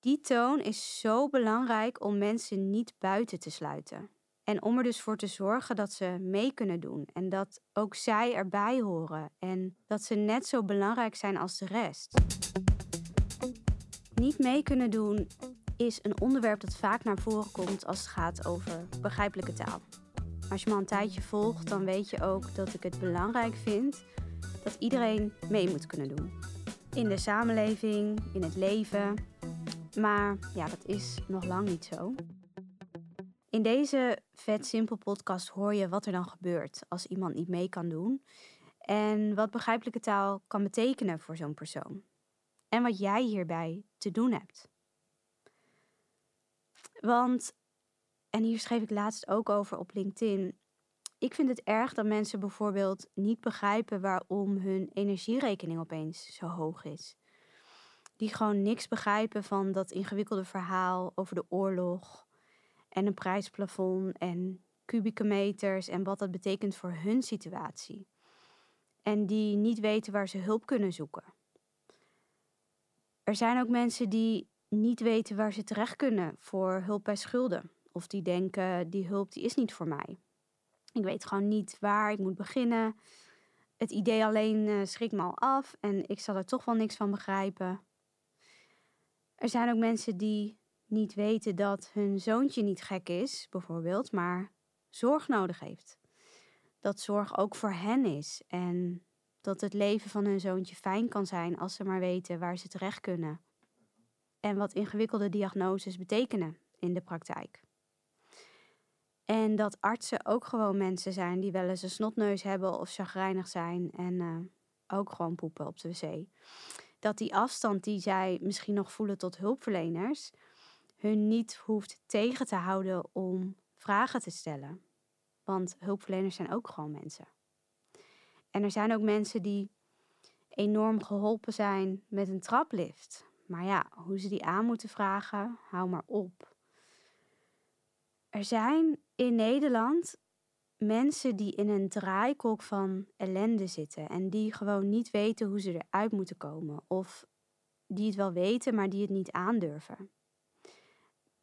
Die toon is zo belangrijk om mensen niet buiten te sluiten. En om er dus voor te zorgen dat ze mee kunnen doen en dat ook zij erbij horen en dat ze net zo belangrijk zijn als de rest. Niet mee kunnen doen is een onderwerp dat vaak naar voren komt als het gaat over begrijpelijke taal. Als je me al een tijdje volgt, dan weet je ook dat ik het belangrijk vind dat iedereen mee moet kunnen doen. In de samenleving, in het leven. Maar ja, dat is nog lang niet zo. In deze vet simpel podcast hoor je wat er dan gebeurt als iemand niet mee kan doen en wat begrijpelijke taal kan betekenen voor zo'n persoon. En wat jij hierbij te doen hebt. Want, en hier schreef ik laatst ook over op LinkedIn, ik vind het erg dat mensen bijvoorbeeld niet begrijpen waarom hun energierekening opeens zo hoog is. Die gewoon niks begrijpen van dat ingewikkelde verhaal over de oorlog en een prijsplafond en kubieke meters en wat dat betekent voor hun situatie. En die niet weten waar ze hulp kunnen zoeken. Er zijn ook mensen die niet weten waar ze terecht kunnen voor hulp bij schulden. Of die denken, die hulp die is niet voor mij. Ik weet gewoon niet waar ik moet beginnen. Het idee alleen uh, schrikt me al af en ik zal er toch wel niks van begrijpen. Er zijn ook mensen die niet weten dat hun zoontje niet gek is, bijvoorbeeld, maar zorg nodig heeft. Dat zorg ook voor hen is en dat het leven van hun zoontje fijn kan zijn als ze maar weten waar ze terecht kunnen. En wat ingewikkelde diagnoses betekenen in de praktijk. En dat artsen ook gewoon mensen zijn die wel eens een snotneus hebben of chagrijnig zijn en uh, ook gewoon poepen op de wc. Dat die afstand die zij misschien nog voelen tot hulpverleners, hun niet hoeft tegen te houden om vragen te stellen. Want hulpverleners zijn ook gewoon mensen. En er zijn ook mensen die enorm geholpen zijn met een traplift. Maar ja, hoe ze die aan moeten vragen, hou maar op. Er zijn in Nederland mensen die in een draaikolk van ellende zitten en die gewoon niet weten hoe ze eruit moeten komen. Of die het wel weten, maar die het niet aandurven.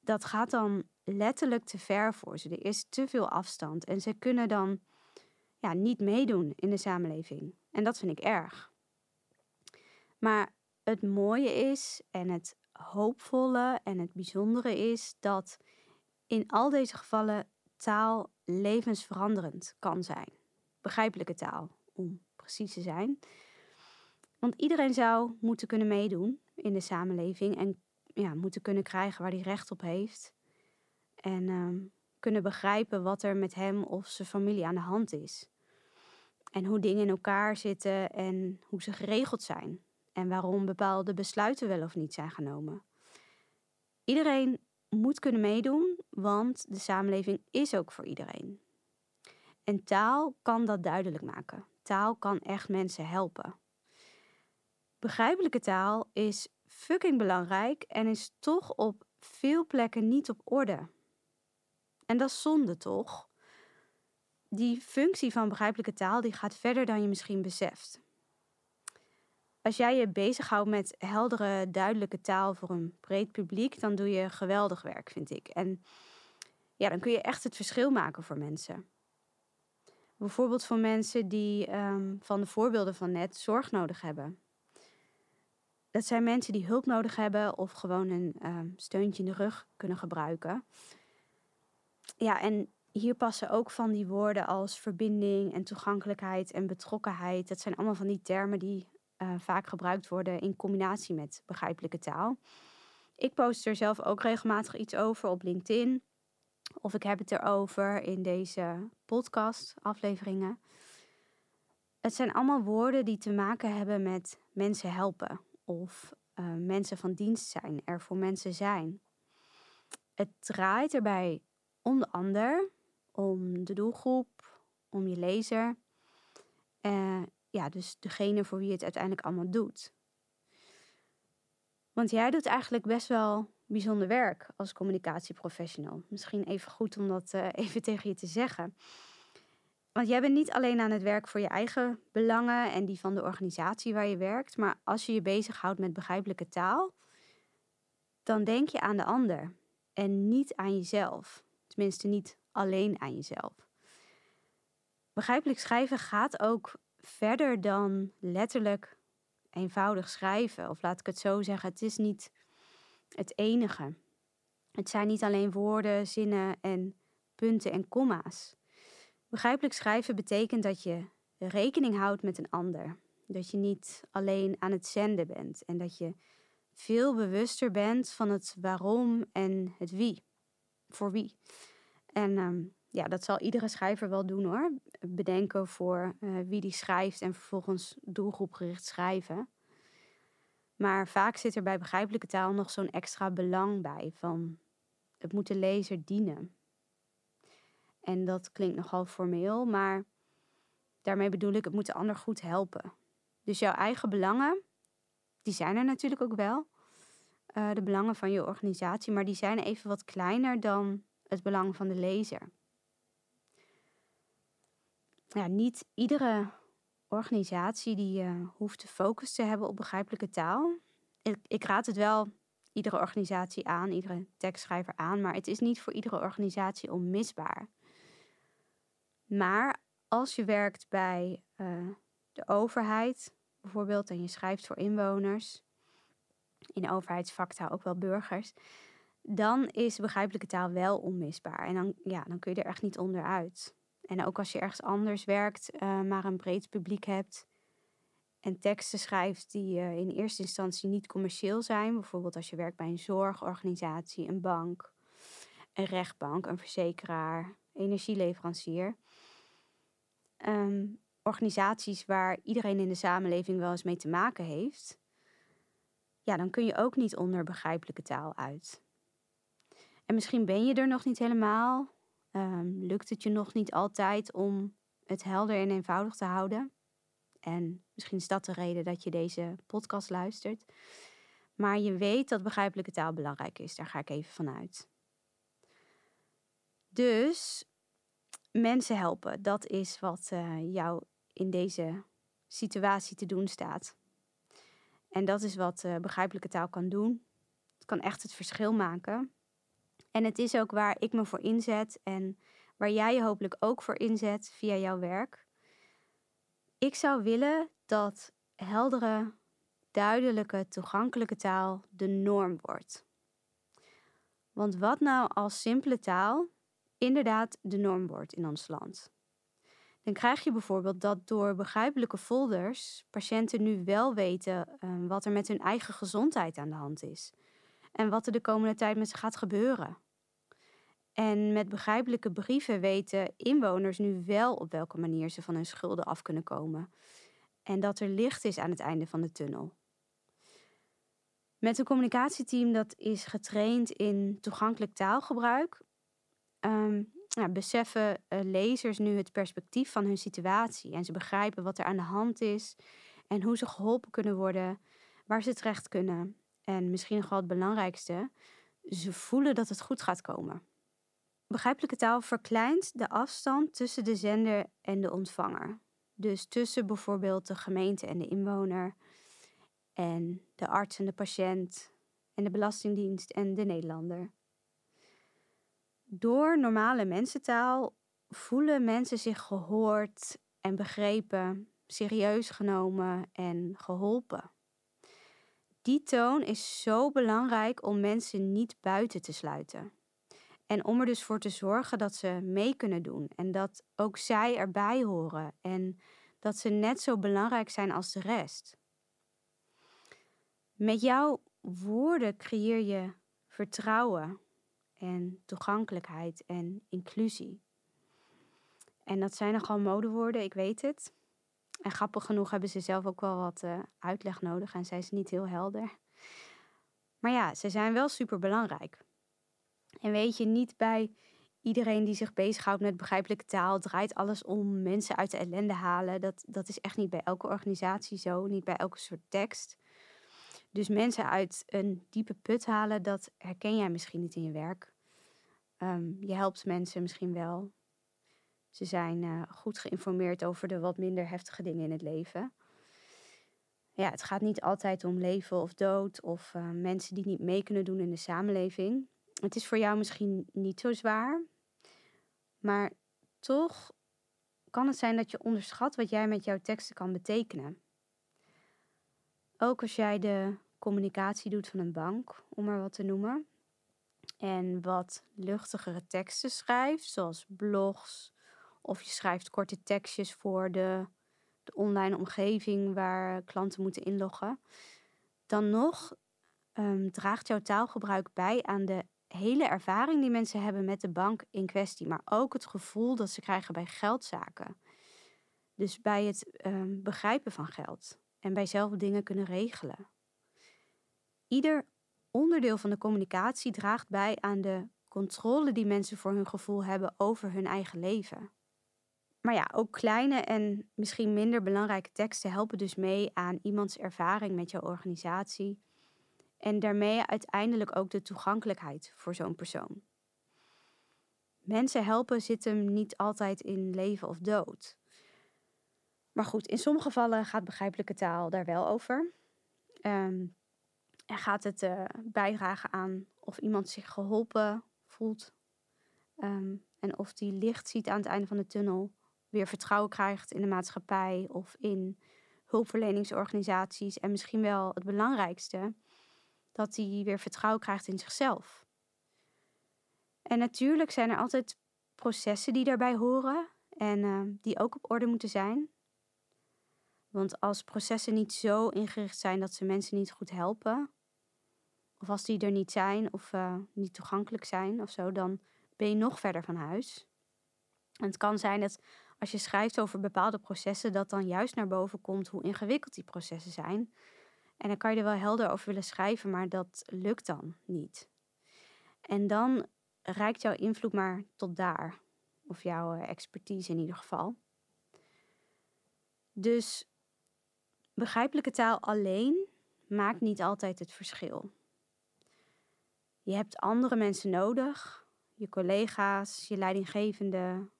Dat gaat dan letterlijk te ver voor ze. Er is te veel afstand en ze kunnen dan ja, niet meedoen in de samenleving. En dat vind ik erg. Maar het mooie is en het hoopvolle en het bijzondere is dat in al deze gevallen taal levensveranderend kan zijn. Begrijpelijke taal, om precies te zijn. Want iedereen zou moeten kunnen meedoen in de samenleving en ja, moeten kunnen krijgen waar hij recht op heeft. En uh, kunnen begrijpen wat er met hem of zijn familie aan de hand is. En hoe dingen in elkaar zitten en hoe ze geregeld zijn. En waarom bepaalde besluiten wel of niet zijn genomen. Iedereen moet kunnen meedoen, want de samenleving is ook voor iedereen. En taal kan dat duidelijk maken. Taal kan echt mensen helpen. Begrijpelijke taal is fucking belangrijk en is toch op veel plekken niet op orde. En dat is zonde toch? Die functie van begrijpelijke taal die gaat verder dan je misschien beseft. Als jij je bezighoudt met heldere, duidelijke taal voor een breed publiek, dan doe je geweldig werk, vind ik. En ja, dan kun je echt het verschil maken voor mensen. Bijvoorbeeld voor mensen die um, van de voorbeelden van net zorg nodig hebben. Dat zijn mensen die hulp nodig hebben of gewoon een um, steuntje in de rug kunnen gebruiken. Ja, en hier passen ook van die woorden als verbinding en toegankelijkheid en betrokkenheid. Dat zijn allemaal van die termen die uh, vaak gebruikt worden in combinatie met begrijpelijke taal. Ik post er zelf ook regelmatig iets over op LinkedIn. Of ik heb het erover in deze podcast-afleveringen. Het zijn allemaal woorden die te maken hebben met mensen helpen of uh, mensen van dienst zijn, er voor mensen zijn. Het draait erbij om de om de doelgroep, om je lezer. Uh, ja, dus degene voor wie het uiteindelijk allemaal doet. Want jij doet eigenlijk best wel bijzonder werk als communicatieprofessional. Misschien even goed om dat uh, even tegen je te zeggen. Want jij bent niet alleen aan het werk voor je eigen belangen en die van de organisatie waar je werkt, maar als je je bezighoudt met begrijpelijke taal, dan denk je aan de ander en niet aan jezelf. Tenminste, niet alleen aan jezelf. Begrijpelijk schrijven gaat ook verder dan letterlijk eenvoudig schrijven. Of laat ik het zo zeggen, het is niet het enige. Het zijn niet alleen woorden, zinnen en punten en komma's. Begrijpelijk schrijven betekent dat je rekening houdt met een ander. Dat je niet alleen aan het zenden bent en dat je veel bewuster bent van het waarom en het wie. Voor wie. En ehm, ja, dat zal iedere schrijver wel doen hoor. Bedenken voor uh, wie die schrijft en vervolgens doelgroepgericht schrijven. Maar vaak zit er bij begrijpelijke taal nog zo'n extra belang bij van het moet de lezer dienen. En dat klinkt nogal formeel, maar daarmee bedoel ik het moet de ander goed helpen. Dus jouw eigen belangen, die zijn er natuurlijk ook wel. Uh, de belangen van je organisatie, maar die zijn even wat kleiner dan het belang van de lezer. Ja, niet iedere organisatie die uh, hoeft de focus te hebben op begrijpelijke taal. Ik, ik raad het wel iedere organisatie aan, iedere tekstschrijver aan, maar het is niet voor iedere organisatie onmisbaar. Maar als je werkt bij uh, de overheid, bijvoorbeeld, en je schrijft voor inwoners, in overheidsvaktaal ook wel burgers, dan is begrijpelijke taal wel onmisbaar. En dan, ja, dan kun je er echt niet onderuit. En ook als je ergens anders werkt, uh, maar een breed publiek hebt en teksten schrijft die uh, in eerste instantie niet commercieel zijn, bijvoorbeeld als je werkt bij een zorgorganisatie, een bank, een rechtbank, een verzekeraar, energieleverancier. Um, organisaties waar iedereen in de samenleving wel eens mee te maken heeft, ja, dan kun je ook niet onder begrijpelijke taal uit. En misschien ben je er nog niet helemaal, um, lukt het je nog niet altijd om het helder en eenvoudig te houden. En misschien is dat de reden dat je deze podcast luistert. Maar je weet dat begrijpelijke taal belangrijk is, daar ga ik even vanuit. Dus mensen helpen, dat is wat uh, jou in deze situatie te doen staat. En dat is wat uh, begrijpelijke taal kan doen. Het kan echt het verschil maken. En het is ook waar ik me voor inzet en waar jij je hopelijk ook voor inzet via jouw werk. Ik zou willen dat heldere, duidelijke, toegankelijke taal de norm wordt. Want wat nou als simpele taal inderdaad de norm wordt in ons land? Dan krijg je bijvoorbeeld dat door begrijpelijke folders patiënten nu wel weten uh, wat er met hun eigen gezondheid aan de hand is en wat er de komende tijd met ze gaat gebeuren. En met begrijpelijke brieven weten inwoners nu wel op welke manier ze van hun schulden af kunnen komen. En dat er licht is aan het einde van de tunnel. Met een communicatieteam dat is getraind in toegankelijk taalgebruik, um, beseffen uh, lezers nu het perspectief van hun situatie. En ze begrijpen wat er aan de hand is en hoe ze geholpen kunnen worden, waar ze terecht kunnen. En misschien nog wel het belangrijkste, ze voelen dat het goed gaat komen. Begrijpelijke taal verkleint de afstand tussen de zender en de ontvanger. Dus tussen bijvoorbeeld de gemeente en de inwoner, en de arts en de patiënt, en de Belastingdienst en de Nederlander. Door normale mensentaal voelen mensen zich gehoord en begrepen, serieus genomen en geholpen. Die toon is zo belangrijk om mensen niet buiten te sluiten. En om er dus voor te zorgen dat ze mee kunnen doen en dat ook zij erbij horen en dat ze net zo belangrijk zijn als de rest. Met jouw woorden creëer je vertrouwen en toegankelijkheid en inclusie. En dat zijn nogal modewoorden, ik weet het. En grappig genoeg hebben ze zelf ook wel wat uh, uitleg nodig en zijn ze niet heel helder. Maar ja, ze zijn wel super belangrijk. En weet je, niet bij iedereen die zich bezighoudt met begrijpelijke taal draait alles om mensen uit de ellende halen. Dat, dat is echt niet bij elke organisatie zo, niet bij elke soort tekst. Dus mensen uit een diepe put halen, dat herken jij misschien niet in je werk. Um, je helpt mensen misschien wel. Ze zijn uh, goed geïnformeerd over de wat minder heftige dingen in het leven. Ja, het gaat niet altijd om leven of dood of uh, mensen die niet mee kunnen doen in de samenleving. Het is voor jou misschien niet zo zwaar, maar toch kan het zijn dat je onderschat wat jij met jouw teksten kan betekenen. Ook als jij de communicatie doet van een bank, om maar wat te noemen, en wat luchtigere teksten schrijft, zoals blogs, of je schrijft korte tekstjes voor de, de online omgeving waar klanten moeten inloggen, dan nog um, draagt jouw taalgebruik bij aan de hele ervaring die mensen hebben met de bank in kwestie, maar ook het gevoel dat ze krijgen bij geldzaken. Dus bij het um, begrijpen van geld en bij zelf dingen kunnen regelen. Ieder onderdeel van de communicatie draagt bij aan de controle die mensen voor hun gevoel hebben over hun eigen leven. Maar ja, ook kleine en misschien minder belangrijke teksten helpen dus mee aan iemands ervaring met jouw organisatie en daarmee uiteindelijk ook de toegankelijkheid voor zo'n persoon. Mensen helpen zit hem niet altijd in leven of dood. Maar goed, in sommige gevallen gaat begrijpelijke taal daar wel over. Um, en gaat het uh, bijdragen aan of iemand zich geholpen voelt. Ehm, en of die licht ziet aan het einde van de tunnel. Weer vertrouwen krijgt in de maatschappij of in hulpverleningsorganisaties. En misschien wel het belangrijkste, dat hij weer vertrouwen krijgt in zichzelf. En natuurlijk zijn er altijd processen die daarbij horen en uh, die ook op orde moeten zijn. Want als processen niet zo ingericht zijn dat ze mensen niet goed helpen, of als die er niet zijn of uh, niet toegankelijk zijn of zo, dan ben je nog verder van huis. En het kan zijn dat als je schrijft over bepaalde processen, dat dan juist naar boven komt hoe ingewikkeld die processen zijn. En dan kan je er wel helder over willen schrijven, maar dat lukt dan niet. En dan reikt jouw invloed maar tot daar. Of jouw eh, expertise in ieder geval. Dus begrijpelijke taal alleen maakt niet altijd het verschil. Je hebt andere mensen nodig, je collega's, je leidinggevende,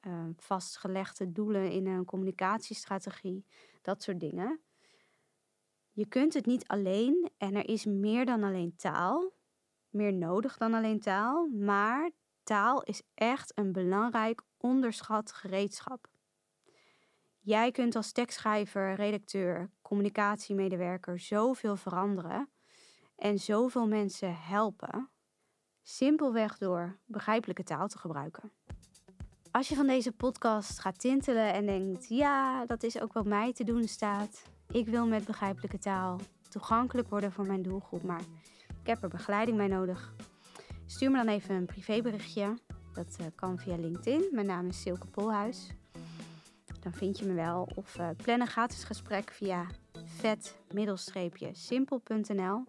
uh, vastgelegde doelen in een communicatiestrategie, dat soort dingen. Je kunt het niet alleen en er is meer dan alleen taal, meer nodig dan alleen taal, maar taal is echt een belangrijk onderschat gereedschap. Jij kunt als tekstschrijver, redacteur, communicatiemedewerker zoveel veranderen en zoveel mensen helpen, simpelweg door begrijpelijke taal te gebruiken. Als je van deze podcast gaat tintelen en denkt: ja, dat is ook wat mij te doen staat. Ik wil met begrijpelijke taal toegankelijk worden voor mijn doelgroep, maar ik heb er begeleiding bij nodig. Stuur me dan even een privéberichtje. Dat uh, kan via LinkedIn. Mijn naam is Silke Polhuis. Dan vind je me wel. Of uh, plan een gratis gesprek via vet-simpel.nl.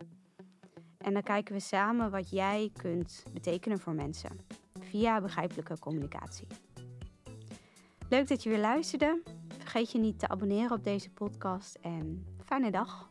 En dan kijken we samen wat jij kunt betekenen voor mensen via begrijpelijke communicatie. Leuk dat je weer luisterde. Vergeet je niet te abonneren op deze podcast en fijne dag.